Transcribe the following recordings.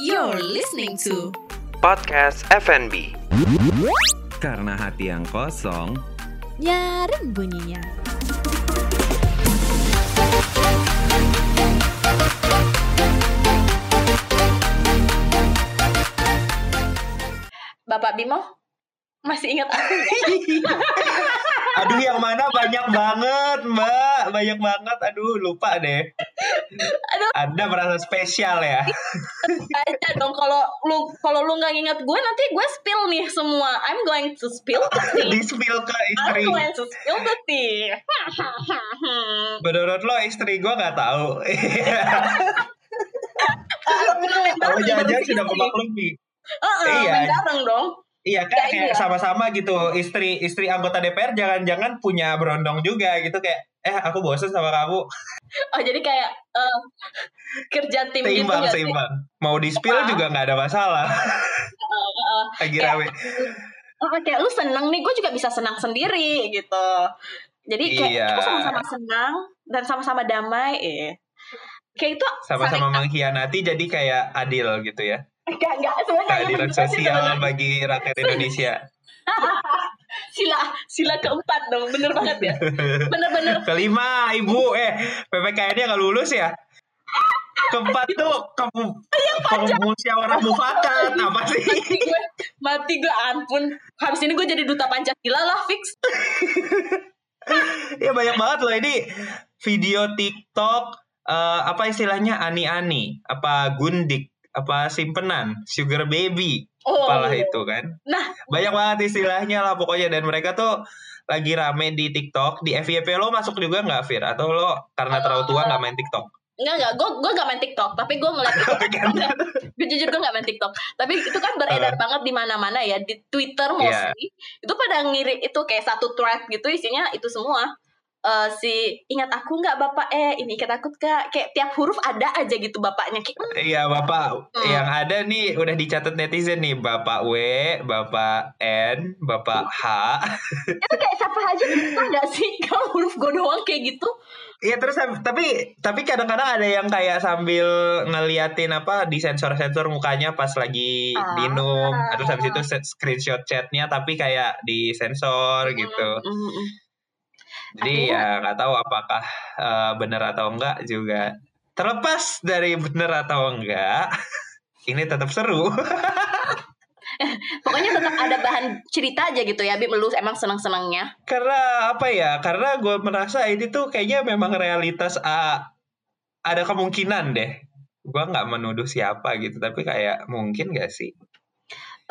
You're listening to Podcast FNB. Karena hati yang kosong. Nyaring bunyinya. Bapak Bimo masih ingat aku Aduh yang mana banyak banget mbak. Banyak banget. Aduh lupa deh Aduh. Anda merasa spesial ya? Aja dong kalau lu kalau lu nggak ingat gue nanti gue spill nih semua. I'm going to spill the tea. Di spill ke I'm istri. going to spill the tea. Menurut lo istri gue gak tahu. Kalau bersih sudah memaklumi Heeh, Iya. main bareng dong Iya kan Ya, kayak iya. sama-sama gitu Istri istri anggota DPR jangan-jangan punya berondong juga gitu Kayak eh aku bosen sama kamu oh jadi kayak eh, kerja tim gitu Seimbang nggak sih? seimbang Mau di spill juga gak ada masalah Heeh, heeh. Lagi Kayak- rame Oh, kayak lu seneng nih gue juga bisa senang sendiri gitu jadi kayak Iya. kita sama-sama senang dan sama-sama damai eh kayak itu Sama-sama saling- mengkhianati jadi kayak adil gitu ya Enggak, enggak, sebenarnya keadilan gitu. Sosial bagi rakyat Indonesia. sila sila keempat dong. Bener banget ya? Bener-bener Kelima, ibu, eh PPKN-nya nggak lulus ya? Keempat tuh kamu musyawarah mufakat. Apa sih? mati gue mati gue ampun. Habis ini gue jadi duta pancasila lah fix. Ya banyak banget loh ini. Video TikTok eh, apa istilahnya? Ani-ani, apa gundik, apa simpenan, sugar baby, oh. Apalah itu kan. nah. Banyak banget istilahnya lah pokoknya. Dan mereka tuh lagi rame di TikTok, di FYP lo masuk juga nggak Fir? Atau lo karena terlalu tua nggak main TikTok? enggak enggak gue gue gak main tiktok. Tapi gue ngeliat itu gue jujur gue gak main tiktok. Tapi itu kan beredar banget di mana-mana ya. Di twitter mostly. Itu pada ngirim itu kayak satu thread gitu isinya. Itu semua Eh si ingat aku nggak bapak eh ini ingat aku kak kayak tiap huruf ada aja gitu bapaknya kayak hmm, Iya bapak Hmm. yang ada nih udah dicatat netizen nih bapak W, bapak N, bapak H. itu kayak siapa aja bisa nggak sih kalau huruf gue doang kayak gitu Iya terus tapi tapi kadang-kadang ada yang kayak sambil ngeliatin apa di sensor-sensor mukanya pas lagi Ah. minum, terus habis itu screenshot chatnya tapi kayak di sensor gitu. Mm, mm, mm. Jadi Aduh. ya nggak tahu apakah eh, benar atau enggak juga. Terlepas dari benar atau enggak, ini tetap seru. pokoknya tetap ada bahan cerita aja gitu ya Bim lu emang senang senangnya Karena apa ya? Karena gue merasa ini tuh kayaknya memang realitas ah, ada kemungkinan deh. Gue nggak menuduh siapa gitu, tapi kayak mungkin gak sih?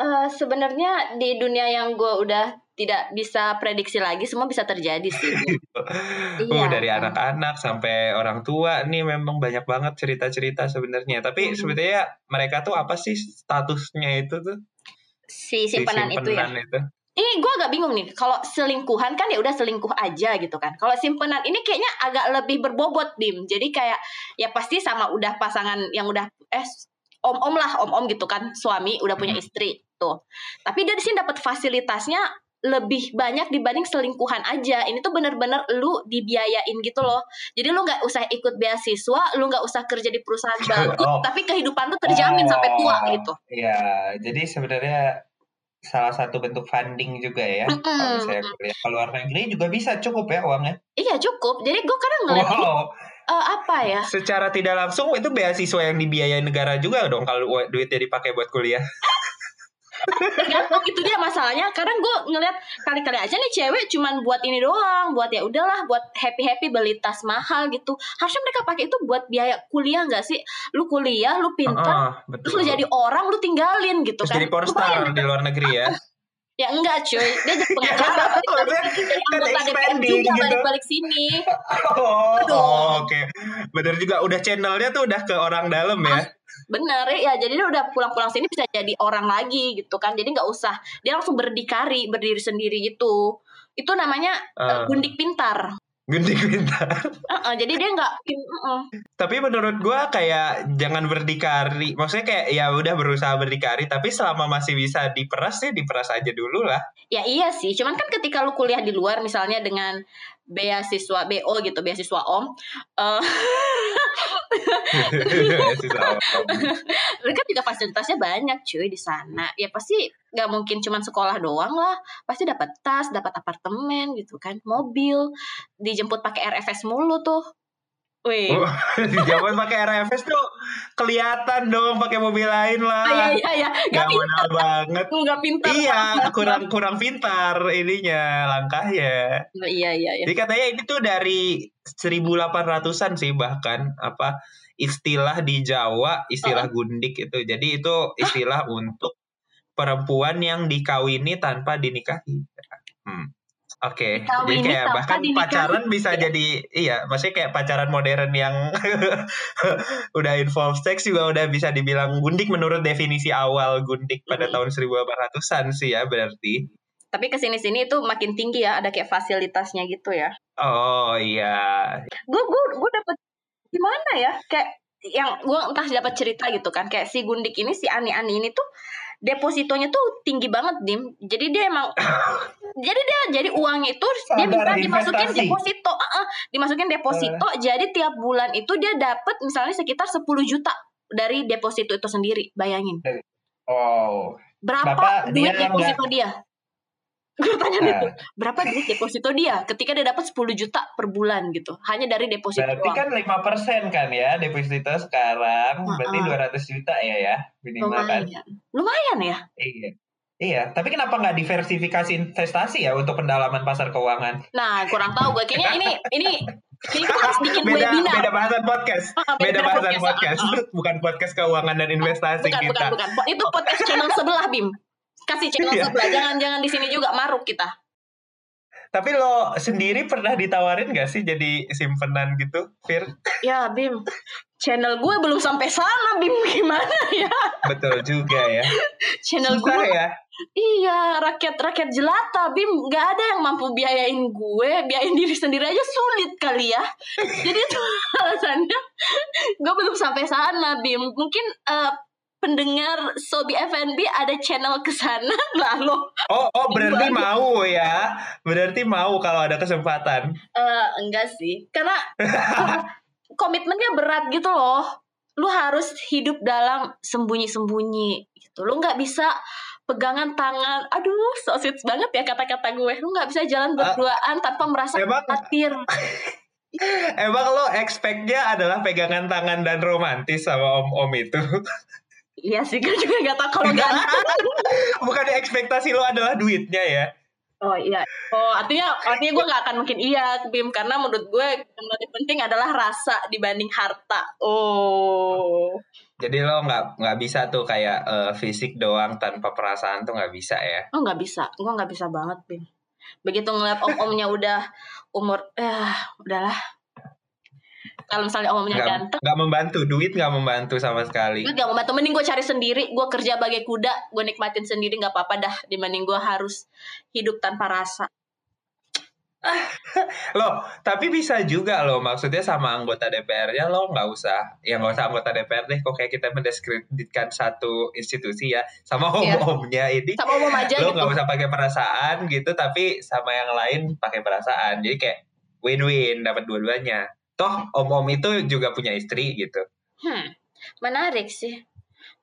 Eh sebenarnya di dunia yang gue udah tidak bisa prediksi lagi semua bisa terjadi sih Oh, Iya. dari anak-anak sampai orang tua nih memang banyak banget cerita-cerita sebenarnya. Tapi Mhm. sebetulnya mereka tuh apa sih statusnya itu tuh? si Si simpanan itu ya simpenan itu. ini gue agak bingung nih kalau selingkuhan kan ya udah selingkuh aja gitu kan kalau simpenan ini kayaknya agak lebih berbobot dim jadi kayak ya pasti sama udah pasangan yang udah eh om om lah om om gitu kan suami udah punya istri tuh tapi dia di sini dapat fasilitasnya lebih banyak dibanding selingkuhan aja ini tuh bener-bener lu dibiayain gitu loh jadi lu nggak usah ikut beasiswa lu nggak usah kerja di perusahaan bagus Oh. tapi kehidupan tuh terjamin sampai tua Oh, gitu Iya, jadi sebenarnya salah satu bentuk funding juga ya. Kalau Mm-mm. misalnya kuliah ke luar negeri juga bisa cukup ya uangnya. iya cukup jadi gue kadang ngeliat Wow, eh, apa ya secara tidak langsung itu beasiswa yang dibiayai negara juga dong kalau duitnya dipakai buat kuliah. tergantung itu dia masalahnya. Kadang gue ngeliat kali-kali aja nih cewek cuman buat ini doang buat ya udahlah buat happy happy beli tas mahal gitu. Harusnya mereka pakai itu buat biaya kuliah nggak sih? Lu kuliah lu pintar Heeh, terus lu jadi orang lu tinggalin gitu Terus kan. jadi pornstar di luar negeri ya. ya enggak cuy dia jadi pengacara jadi kan anggota DPR expanding juga gitu. balik-balik sini Oh, Aduh. oh, oke. Bener juga udah channelnya tuh udah ke orang dalam ya. bener ya jadi dia udah pulang-pulang sini bisa jadi orang lagi gitu kan jadi nggak usah dia langsung berdikari berdiri sendiri gitu itu namanya Ah. eh, gundik pintar Gunting pintar. Heeh, jadi dia nggak heeh. Tapi menurut gua kayak jangan berdikari. Maksudnya kayak ya udah berusaha berdikari, tapi selama masih bisa diperas ya diperas aja dulu lah. Ya iya sih, cuman kan ketika lu kuliah di luar misalnya dengan beasiswa BO gitu beasiswa Om. Om. mereka juga fasilitasnya banyak cuy di sana. Ya pasti nggak mungkin cuma sekolah doang lah. Pasti dapat tas dapat apartemen gitu kan mobil. Dijemput pakai RFS mulu tuh Wih, Oh, di zaman pakai RFS tuh kelihatan dong pakai mobil lain lah. Ah, iya iya iya, nggak Gak pintar, banget. nggak pintar. Iya, kurang kurang pintar ininya langkahnya. Iya iya iya. Jadi katanya ini tuh dari 1800-an sih bahkan apa istilah di Jawa, istilah gundik itu. Jadi itu istilah untuk perempuan yang dikawini tanpa dinikahi. Hmm. Oke, jadi Dikawini kayak bahkan pacaran bisa Iya. jadi iya, maksudnya kayak pacaran modern yang udah involve seks juga udah bisa dibilang gundik menurut definisi awal gundik pada Mm. tahun 1800-an sih ya berarti. Tapi ke sini sini itu makin tinggi ya, ada kayak fasilitasnya gitu ya. Oh iya, Gue gue gue dapet gimana ya? Kayak yang gue entah dapat cerita gitu kan, kayak si Gundik ini si Ani Ani ini tuh depositonya tuh tinggi banget dim. Jadi dia emang jadi dia jadi uangnya itu dia Sadar bisa dimasukin investasi. deposito, Heeh, dimasukin deposito. Jadi tiap bulan itu dia dapat misalnya sekitar 10 juta dari deposito itu sendiri. Bayangin. Oh, Berapa Bapak, duit dia deposito dia? Gue tanya Nah. gitu, berapa duit deposito dia ketika dia dapat 10 juta per bulan gitu. Hanya dari deposito berarti doang. kan 5% kan ya deposito sekarang, berarti Heeh. 200 juta ya ya minimal kan. Lumayan. Lumayan ya? Iya. Iya, tapi kenapa nggak diversifikasi investasi ya untuk pendalaman pasar keuangan? Nah, kurang tahu gue. Kayaknya ini ini ini kita harus bikin beda webinar. beda bahasan podcast. Ah, Beda bahasan podcast. podcast, bukan podcast keuangan dan investasi Bukan, kita. bukan, bukan. Itu podcast channel sebelah, Bim. Kasih channel Iya. sebelah. Jangan jangan di sini juga maruk kita. Tapi lo sendiri pernah ditawarin gak sih jadi simpenan gitu, Fir? Ya, Bim. Channel gue belum sampai sana, Bim. Gimana ya? Betul juga ya. Channel Susah gue ya. Iya, rakyat-rakyat jelata, Bim. Gak ada yang mampu biayain gue, biayain diri sendiri aja sulit kali ya. Jadi itu alasannya gue belum sampai sana, Bim. Mungkin eh, pendengar Sobi FNB ada channel ke sana, lalu Oh, oh berarti mau ya. Berarti mau kalau ada kesempatan. eh, enggak sih, karena eh, komitmennya berat gitu loh. Lu harus hidup dalam sembunyi-sembunyi gitu. Lu nggak bisa pegangan tangan. Aduh, so sweet banget ya kata-kata gue. Lu nggak bisa jalan berduaan tanpa merasa Emang- khawatir. Emang lo expect-nya adalah pegangan tangan dan romantis sama om-om itu? Iya sih, gue juga gak tau kalau ganteng. Bukan ekspektasi lo adalah duitnya ya? Oh iya. Oh artinya artinya gue gak akan mungkin iya Bim karena menurut gue yang lebih penting adalah rasa dibanding harta. Oh. Jadi lo nggak nggak bisa tuh kayak eh, fisik doang tanpa perasaan tuh nggak bisa ya? Oh nggak bisa, gue nggak bisa banget Bim. Begitu ngeliat om-omnya udah umur, eh udahlah. Kalau misalnya om-omnya Nggak ganteng, nggak membantu, duit nggak membantu sama sekali. gue gak membantu. Mending gue cari sendiri, gue kerja bagai kuda, gue nikmatin sendiri nggak apa-apa dah. Dibanding gue harus hidup tanpa rasa. Loh, tapi bisa juga loh maksudnya sama anggota DPR-nya lo nggak usah, ya nggak usah anggota DPR deh. Kok kayak kita mendiskreditkan satu institusi ya, sama Iya. om-omnya ini Sama umum aja lo gitu. nggak usah pakai perasaan gitu, tapi sama yang lain pakai perasaan. Jadi kayak win-win, dapat dua-duanya. Toh om-om itu juga punya istri gitu. Hmm, menarik sih.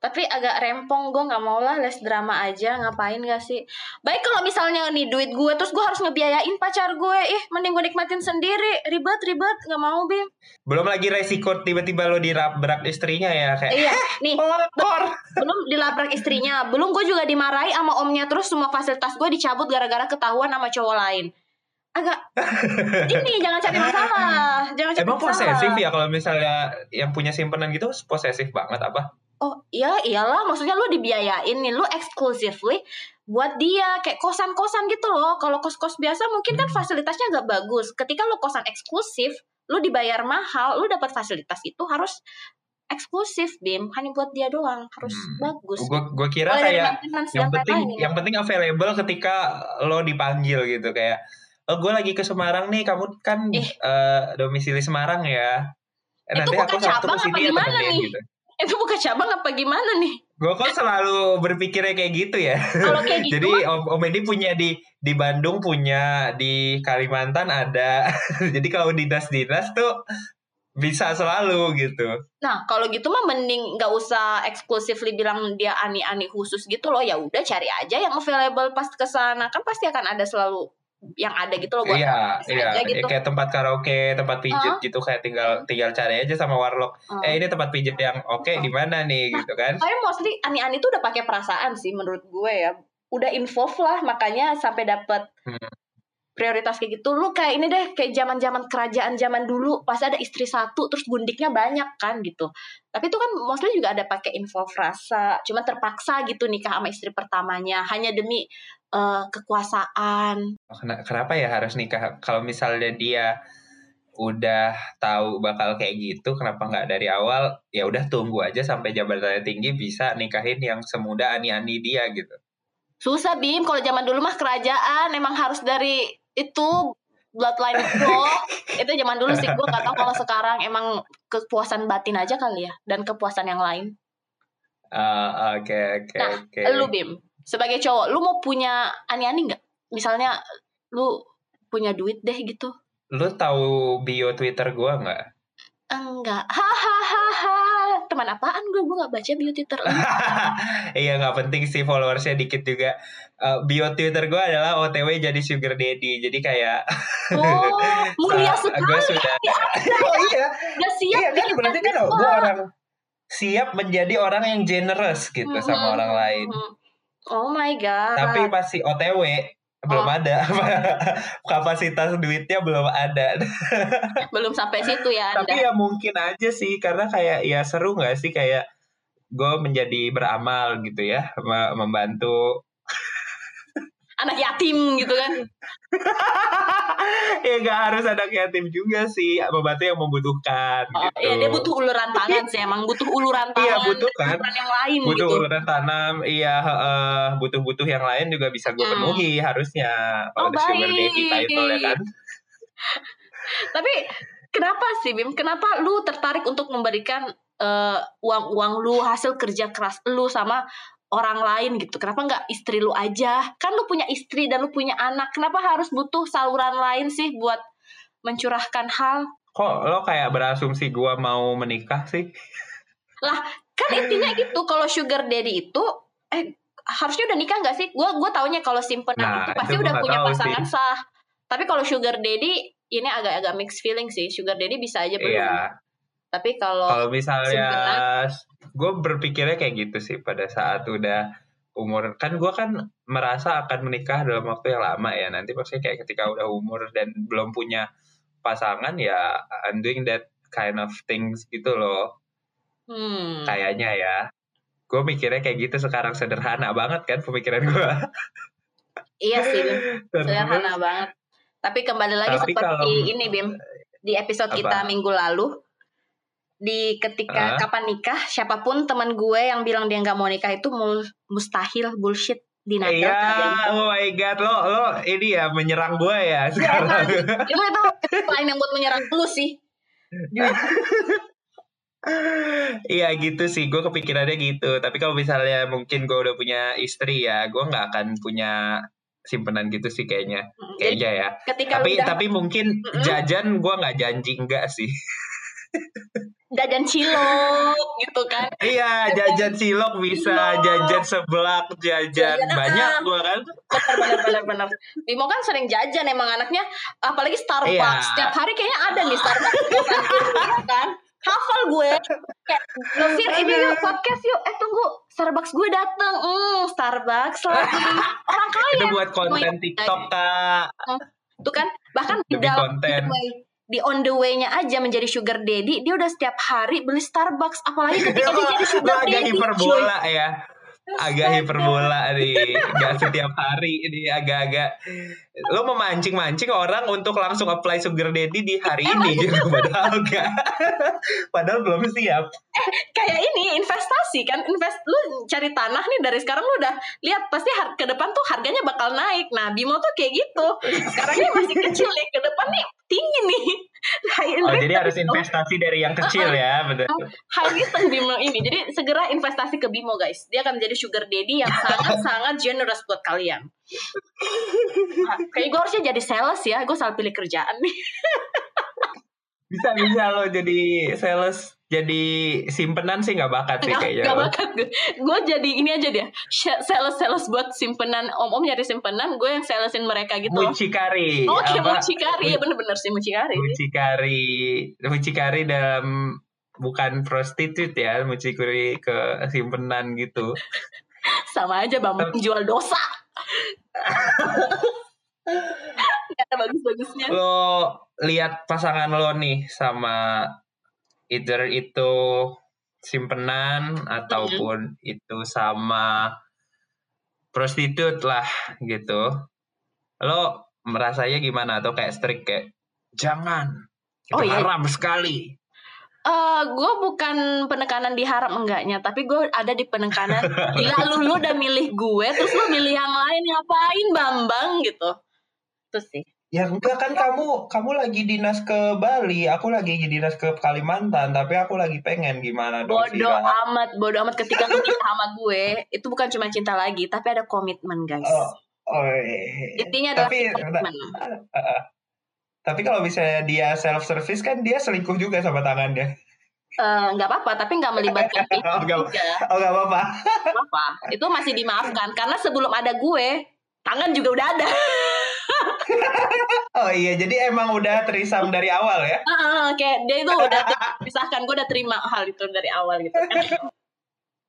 Tapi agak rempong gue nggak mau lah les drama aja ngapain gak sih? Baik kalau misalnya nih duit gue terus gue harus ngebiayain pacar gue, ih mending gue nikmatin sendiri, ribet ribet nggak mau bim. Belum lagi resiko tiba-tiba lo dirabrak istrinya ya kayak Iya, nih kotor. belum dilabrak istrinya, belum gue juga dimarahi sama omnya terus semua fasilitas gue dicabut gara-gara ketahuan sama cowok lain. Agak ini jangan cari masalah, jangan cari Emang masalah. posesif ya kalau misalnya yang punya simpenan gitu posesif banget apa? Oh iya iyalah maksudnya lu dibiayain nih lu exclusively buat dia kayak kosan-kosan gitu loh kalau kos-kos biasa mungkin kan Hmm. fasilitasnya nggak bagus ketika lu kosan eksklusif lu dibayar mahal lu dapat fasilitas itu harus eksklusif bim hanya buat dia doang harus Hmm. bagus Gue gue kira Mulai kayak yang penting lain-lain. yang penting available ketika lo dipanggil gitu kayak oh gue lagi ke Semarang nih kamu kan eh, domisili Semarang ya Eh, nanti bukan aku Sabtu cabang ke sini apa ya gimana temenin nih? gitu itu bukan cabang apa gimana nih Gue kok selalu berpikirnya kayak gitu ya. Kalau kayak gitu Jadi Om, Om Edi punya di di Bandung punya di Kalimantan ada. Jadi kalau dinas-dinas tuh bisa selalu gitu. Nah, kalau gitu mah mending nggak usah exclusively bilang dia ani-ani khusus gitu loh. Ya udah cari aja yang available pas ke sana. Kan pasti akan ada selalu yang ada gitu loh buat Iya, iya, aja gitu. kayak tempat karaoke, tempat pijit Heeh. gitu kayak tinggal tinggal cari aja sama warlock. Heeh. Eh ini tempat pijit yang oke di mana nih gitu kan? Tapi mostly ani-ani tuh udah pakai perasaan sih menurut gue ya. Udah involve lah makanya sampai dapat Hmm. prioritas kayak gitu. Lu kayak ini deh kayak zaman-zaman kerajaan zaman dulu pasti ada istri satu terus gundiknya banyak kan gitu. Tapi itu kan mostly juga ada pakai involve rasa. Cuma terpaksa gitu nikah sama istri pertamanya hanya demi eh, kekuasaan. Ken- Kenapa ya harus nikah? Kalau misalnya dia udah tahu bakal kayak gitu, kenapa nggak dari awal? Ya udah tunggu aja sampai jabatannya tinggi bisa nikahin yang semuda ani-ani dia gitu. Susah Bim kalau zaman dulu mah kerajaan emang harus dari itu bloodline bro. itu zaman dulu sih gue gak tahu kalau sekarang emang kepuasan batin aja kali ya dan kepuasan yang lain. Ah, Oke oke Nah, oke. Lu Bim, sebagai cowok, lu mau punya ani-ani nggak? Misalnya lu punya duit deh gitu. Lu tahu bio Twitter gua nggak? Enggak. Hahaha. Teman apaan gue? Gue gak baca bio Twitter. iya nggak penting sih followersnya dikit juga. Eh, bio Twitter gue adalah OTW jadi sugar daddy. Jadi kayak Oh, mulia gue sekali. sudah. Ya, oh iya, Udah siap iya kan berarti kan gue orang siap menjadi orang yang generous gitu Mhm, sama orang lain. mhm. Oh my god. Tapi pasti OTW belum Oh. ada kapasitas duitnya belum ada. belum sampai situ ya Anda. Tapi ya mungkin aja sih karena kayak ya seru nggak sih kayak gue menjadi beramal gitu ya me- membantu Anak yatim gitu kan. ya nggak harus ada yatim juga sih membantu yang membutuhkan Oh, gitu. iya dia butuh uluran tangan sih emang butuh uluran tangan. Iya, butuh kan. uluran yang lain butuh gitu. uluran tanam iya heeh. butuh-butuh yang lain juga bisa gue Hmm. penuhi harusnya Oh, kalau ada sugar daddy title ya kan Tapi kenapa sih Bim? Kenapa lu tertarik untuk memberikan eh, uang-uang lu hasil kerja keras lu sama orang lain gitu? Kenapa nggak istri lu aja? Kan lu punya istri dan lu punya anak. Kenapa harus butuh saluran lain sih buat mencurahkan hal? kok lo kayak berasumsi gue mau menikah sih Kan intinya gitu. Kalau sugar daddy itu eh harusnya udah nikah nggak sih? Gue gue taunya kalau simpenan Nah, itu pasti itu gua udah punya pasangan sih. sah. Tapi kalau sugar daddy ini agak-agak mixed feeling sih. Sugar daddy bisa aja belum. iya Tapi kalau kalau misalnya simpenan. gue berpikirnya kayak gitu sih pada saat udah umur kan gue kan merasa akan menikah dalam waktu yang lama ya nanti pasti kayak ketika udah umur dan belum punya pasangan ya I'm doing that kind of things gitu loh hmm, kayaknya ya gue mikirnya kayak gitu sekarang sederhana banget kan pemikiran gue iya sih Bim. sederhana banget. Tapi kembali lagi Tapi seperti kalau- ini Bim. Di episode Apa? kita minggu lalu di ketika Hah? kapan nikah siapa pun teman gue yang bilang dia nggak mau nikah itu mustahil bullshit denial Iya, kalian. oh my god, lo lo ini ya menyerang gue ya sekarang. itu itu lain yang buat menyerang lu sih Iya gitu sih, gue kepikirannya gitu. Tapi kalau misalnya mungkin gue udah punya istri ya, gue nggak akan punya simpenan gitu sih kayaknya, kayaknya ya. ketika Tapi udah tapi mungkin jajan gue nggak janji enggak sih. jajan cilok gitu kan. Iya, jajan silok bisa, Cilok. jajan seblak, jajan Jajan, banyak gue kan. bener bener bener Bimo kan sering jajan emang anaknya apalagi Starbucks. Iya. setiap hari kayaknya ada nih Starbucks. Di kan? Hafal gue. Kayak Novir ini yuk podcast yuk. Eh tunggu. Starbucks gue dateng. Hmm Starbucks lagi. Orang kaya. Itu buat konten TikTok kak. tuh kan bahkan di Demi dalam konten. way, di on the way-nya aja menjadi sugar daddy dia udah setiap hari beli Starbucks apalagi ketika dia jadi sugar agak daddy cuy. hiperbola ya. Agak hiperbola nih. Gak setiap hari ini agak-agak. Lo memancing-mancing orang untuk langsung apply sugar daddy di hari ini gitu. Padahal gak. Padahal belum siap. kayak ini investasi kan invest lu cari tanah nih dari sekarang lu udah lihat pasti har- ke depan tuh harganya bakal naik nah Bimo tuh kayak gitu sekarang ini masih kecil nih ke depan nih tinggi nih. High Oh, risk jadi harus investasi dari yang kecil ya, betul. high risk dan Bimo ini. Jadi segera investasi ke Bimo guys. Dia akan menjadi sugar daddy yang sangat-sangat generous buat kalian. Nah, Kayaknya gue harusnya jadi sales ya. Gue salah pilih kerjaan nih. Bisa bisa lo jadi sales, jadi simpenan sih nggak bakat sih kayaknya. gak lo. bakat gue. Gue jadi ini aja deh. Sh- Sales-sales buat simpenan. Om-om nyari simpenan. Gue yang salesin mereka gitu. Mucikari. Oke, apa? mucikari. Ya bener-bener sih mucikari. Mucikari, mucikari dalam bukan prostitut ya, mucikari ke simpenan gitu. Sama aja bang. Jual dosa. Gak ada bagus-bagusnya. Lo lihat pasangan lo nih sama either itu simpenan ataupun itu sama prostitut lah gitu. Lo merasanya gimana atau kayak strict kayak jangan itu Oh, iya. haram sekali. Eh, gue bukan penekanan di harap enggaknya, tapi gue ada di penekanan. Gila lu lu udah milih gue, terus lu milih yang lain ngapain Bambang gitu. Terus sih. Ya enggak kan kamu kamu lagi dinas ke Bali, aku lagi dinas ke Kalimantan, tapi aku lagi pengen gimana dong Bodoh amat, bodoh amat ketika lu nikah sama gue, itu bukan cuma cinta lagi, tapi ada komitmen guys. Oh, oh, iya. Intinya adalah tapi komitmen. Uh, tapi kalau misalnya dia self service kan dia selingkuh juga sama tangannya. Eh, nggak apa-apa, tapi nggak melibatkan Oh, nggak- juga. Oh nggak apa-apa. Nggak apa. Itu masih dimaafkan karena sebelum ada gue, tangan juga udah ada. Oh iya, jadi emang udah terisam dari awal ya? Ah, kayak dia itu udah pisahkan gue udah terima hal itu dari awal gitu kan.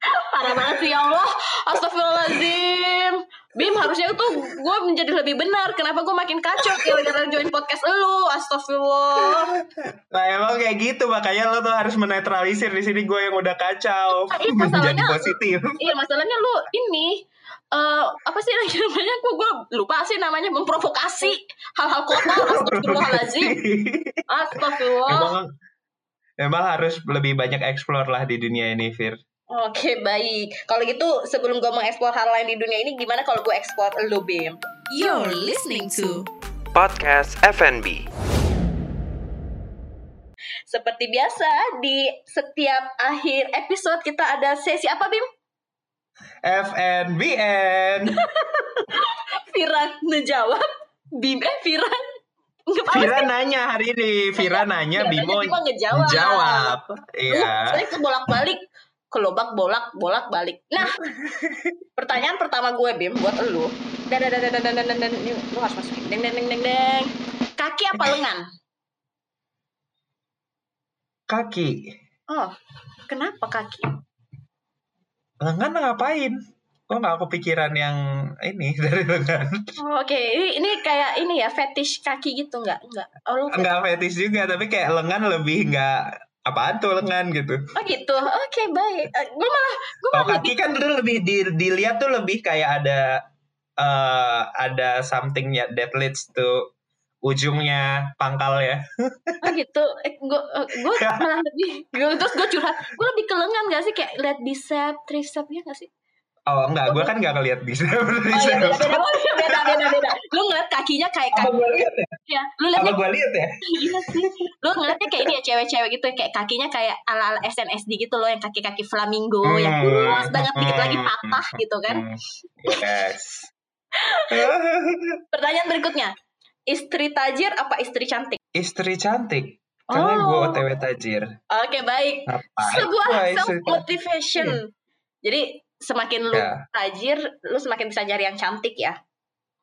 Parah banget sih ya Allah. Astagfirullahaladzim. Bim harusnya tuh gue menjadi lebih benar. Kenapa gue makin kacau? Gara-gara join podcast lu. Astagfirullah. Nah emang kayak gitu, makanya lo tuh harus menetralisir di sini gue yang udah kacau. Iya, menjadi masalahnya- positif. Iya masalahnya lu ini eh apa sih lagi namanya gue gue lupa sih namanya memprovokasi hal-hal kotor astagfirullahaladzim astagfirullah Emang emang harus lebih banyak explore lah di dunia ini, Fir. Oke baik kalau gitu sebelum gue mengeksplor hal lain di dunia ini gimana kalau gue eksplor lu Bim You're listening to Podcast FNB. Seperti biasa di setiap akhir episode kita ada sesi apa Bim? FNBN. Vira ngejawab, Bim eh Vira Nggak Vira nanya hari ini, Vira nanya Bimo ngejawab. jawab. Iya. tuh bolak-balik kelobak bolak bolak balik. Nah, pertanyaan pertama gue Bim buat lu. Dan dan dan dan dan dan dan dan ini lu harus masukin. Deng deng deng deng deng. Kaki apa lengan? Kaki. Oh, kenapa kaki? Lengan ngapain? Kok nggak kepikiran yang ini dari lengan? Oh, Oke, ini, ini kayak ini ya fetish kaki gitu nggak? Nggak. Oh, lu Nggak fetis juga, tapi kayak lengan lebih nggak apaan tuh lengan gitu. Oh gitu. Oke, baik. Eh, gue malah gue malah kaki kan dulu lebih di, dilihat tuh lebih kayak ada eh ada something ya that leads to ujungnya pangkal ya. oh gitu. Eh, gue gue malah lebih gue terus gue curhat. Gue lebih ke lengan gak sih kayak lihat bicep, tricep ya gak sih? Oh enggak, gue kan nggak ngeliat bisa. Oh iya beda beda Oh, iya, beda beda beda. Lu ngeliat kakinya kayak Apa kaki gue lihat ya? ya. Lu Apa liatnya gue lihat ya? iya sih. Lu ngeliatnya kayak ini ya cewek-cewek gitu kayak kakinya kayak ala ala SNSD gitu loh yang kaki-kaki flamingo yang Hmm. lurus banget dikit lagi Hmm. patah gitu kan. Hmm, Yes. Pertanyaan berikutnya. Istri tajir apa istri cantik? Istri cantik. Karena Oh. gue otw tajir. Oke, baik. Ngapain sebuah gua self istri cantik? motivation. Jadi semakin lu Ya. tajir, lu semakin bisa nyari yang cantik ya.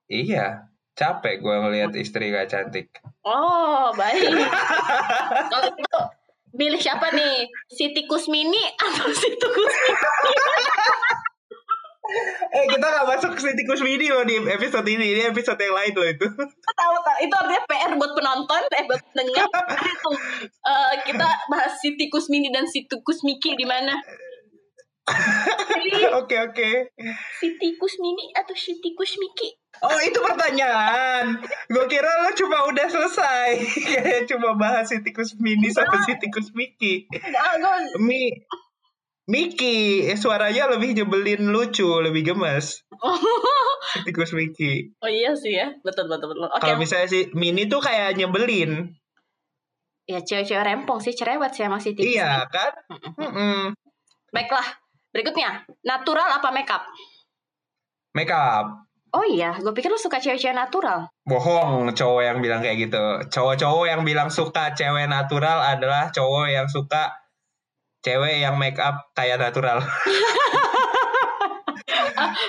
Iya. Capek gue ngelihat istri gak cantik. Oh, baik. Kalau gitu milih siapa nih? Si tikus mini atau si tikus mini? Eh kita gak masuk ke tikus mini loh di episode ini. Ini episode yang lain loh itu. tahu tahu itu artinya PR buat penonton, eh buat pendengar. itu eh, kita bahas si tikus mini dan si tikus Miki di mana? Oke oke. si tikus mini atau si tikus Miki? Oh itu pertanyaan. Gue kira lo cuma udah selesai. Kayak cuma bahas si tikus mini sama si tikus Mickey. Enggak, gue Mi Miki, eh, suaranya lebih nyebelin lucu, lebih gemes. Tikus Miki. oh iya sih ya, betul betul betul. Oke, Kalau misalnya si Mini tuh kayak nyebelin. ya cewek-cewek rempong sih cerewet sih emang sih tipis. Iya kan? Mm-mm. Mm-mm. Baiklah, berikutnya natural apa makeup? Make up. Oh iya, gue pikir lu suka cewek-cewek natural. Bohong cowok yang bilang kayak gitu. Cowok-cowok yang bilang suka cewek natural adalah cowok yang suka cewek yang make up kayak natural.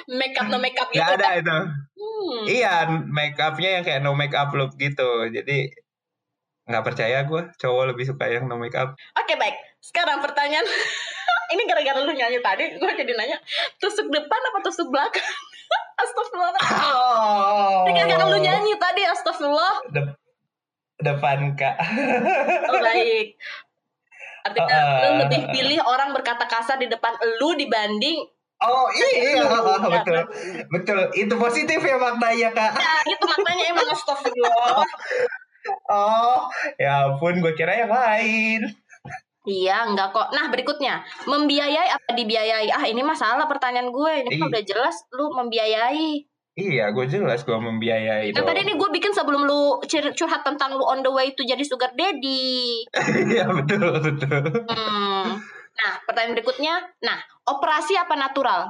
Makeup no makeup gitu. Gak ada kan? itu. Hmm. Iya, make upnya yang kayak no make up look gitu. Jadi nggak percaya gue cowok lebih suka yang no make up. Oke baik, sekarang pertanyaan. Ini gara-gara lu nyanyi tadi, gue jadi nanya tusuk depan apa tusuk belakang? Astagfirullah. Oh. Ini gara-gara lu nyanyi tadi, astagfirullah. De- depan kak. Oh, baik. Artinya Uh, lu lebih pilih orang berkata kasar di depan lu dibanding Oh iya, Iya, betul, kan? betul. Itu positif ya maknanya kak. ya itu maknanya emang astagfirullah. Oh, ya ampun, gue kira yang lain. Iya, enggak kok. Nah, berikutnya, membiayai apa dibiayai? Ah, ini masalah pertanyaan gue. Ini kan udah jelas lu membiayai. Iya, gue jelas gue membiayai dong. tadi ini gue bikin sebelum lu cur- curhat tentang lu on the way to jadi sugar daddy. Iya betul betul. Hmm. Nah, pertanyaan berikutnya. Nah, operasi apa natural?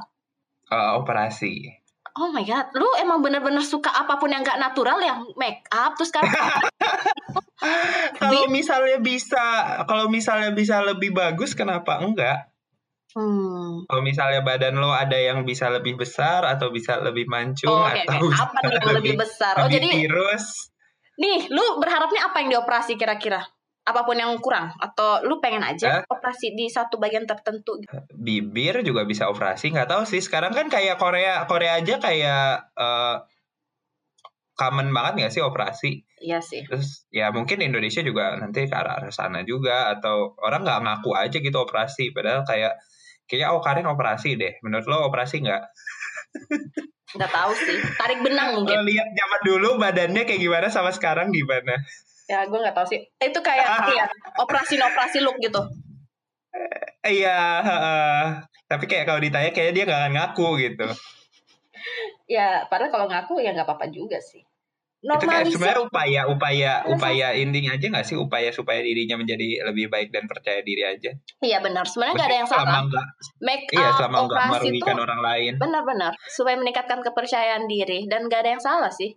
Eh, operasi. Oh my god, lu emang bener-bener suka apa pun yang gak natural yang make up terus kan Kalau misalnya bisa, kalau misalnya bisa lebih bagus, kenapa enggak? Hmm. Kalau misalnya badan lo ada yang bisa lebih besar atau bisa lebih mancung Oh, Oke, atau bisa apa nih yang lebih besar? Oh, lebih jadi tirus. nih, lu berharapnya apa yang dioperasi kira-kira? Apa pun yang kurang atau lu pengen aja Hah? operasi di satu bagian tertentu? bibir juga bisa operasi nggak tahu sih sekarang kan kayak Korea Korea aja kayak eh, common banget nggak sih operasi Iya sih. terus ya mungkin Indonesia juga nanti ke arah arah sana juga atau orang nggak ngaku aja gitu operasi padahal kayak kayaknya oh Karin operasi deh menurut lo operasi nggak Nggak tahu sih. Tarik benang lo mungkin. lihat zaman dulu badannya kayak gimana sama sekarang gimana Ya, gue nggak tahu sih. Itu kayak ya, operasi-operasi look gitu. iya heeh. tapi kayak kalau ditanya kayaknya dia nggak akan ngaku gitu Ya, padahal kalau ngaku ya nggak apa-apa juga sih. Itu Normalisir. sebenarnya upaya upaya Masa- upaya intinya aja nggak sih upaya supaya dirinya menjadi lebih baik dan percaya diri aja Iya benar. Sebenarnya nggak ada yang salah. nggak Make iya up, selama nggak operasi itu merugikan orang lain benar-benar supaya meningkatkan kepercayaan diri dan nggak ada yang salah sih.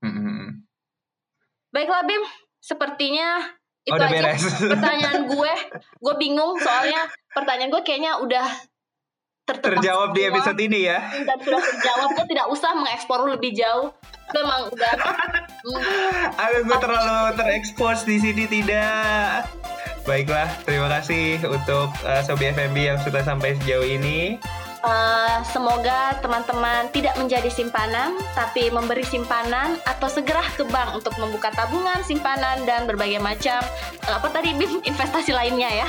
Mm-mm. Baiklah Bim, sepertinya itu Oh, udah aja beres pertanyaan gue. Gue bingung soalnya pertanyaan gue kayaknya udah terjawab di semua episode ini ya dan sudah terjawab. Gue tidak usah mengeksplor lebih jauh. Memang udah. Aduh gue terlalu terekspos di sini tidak Baiklah, terima kasih untuk uh, Sobi FMB yang sudah sampai sejauh ini eh, semoga teman-teman tidak menjadi simpanan, tapi memberi simpanan atau segera ke bank untuk membuka tabungan, simpanan dan berbagai macam eh, apa tadi Bim investasi lainnya ya.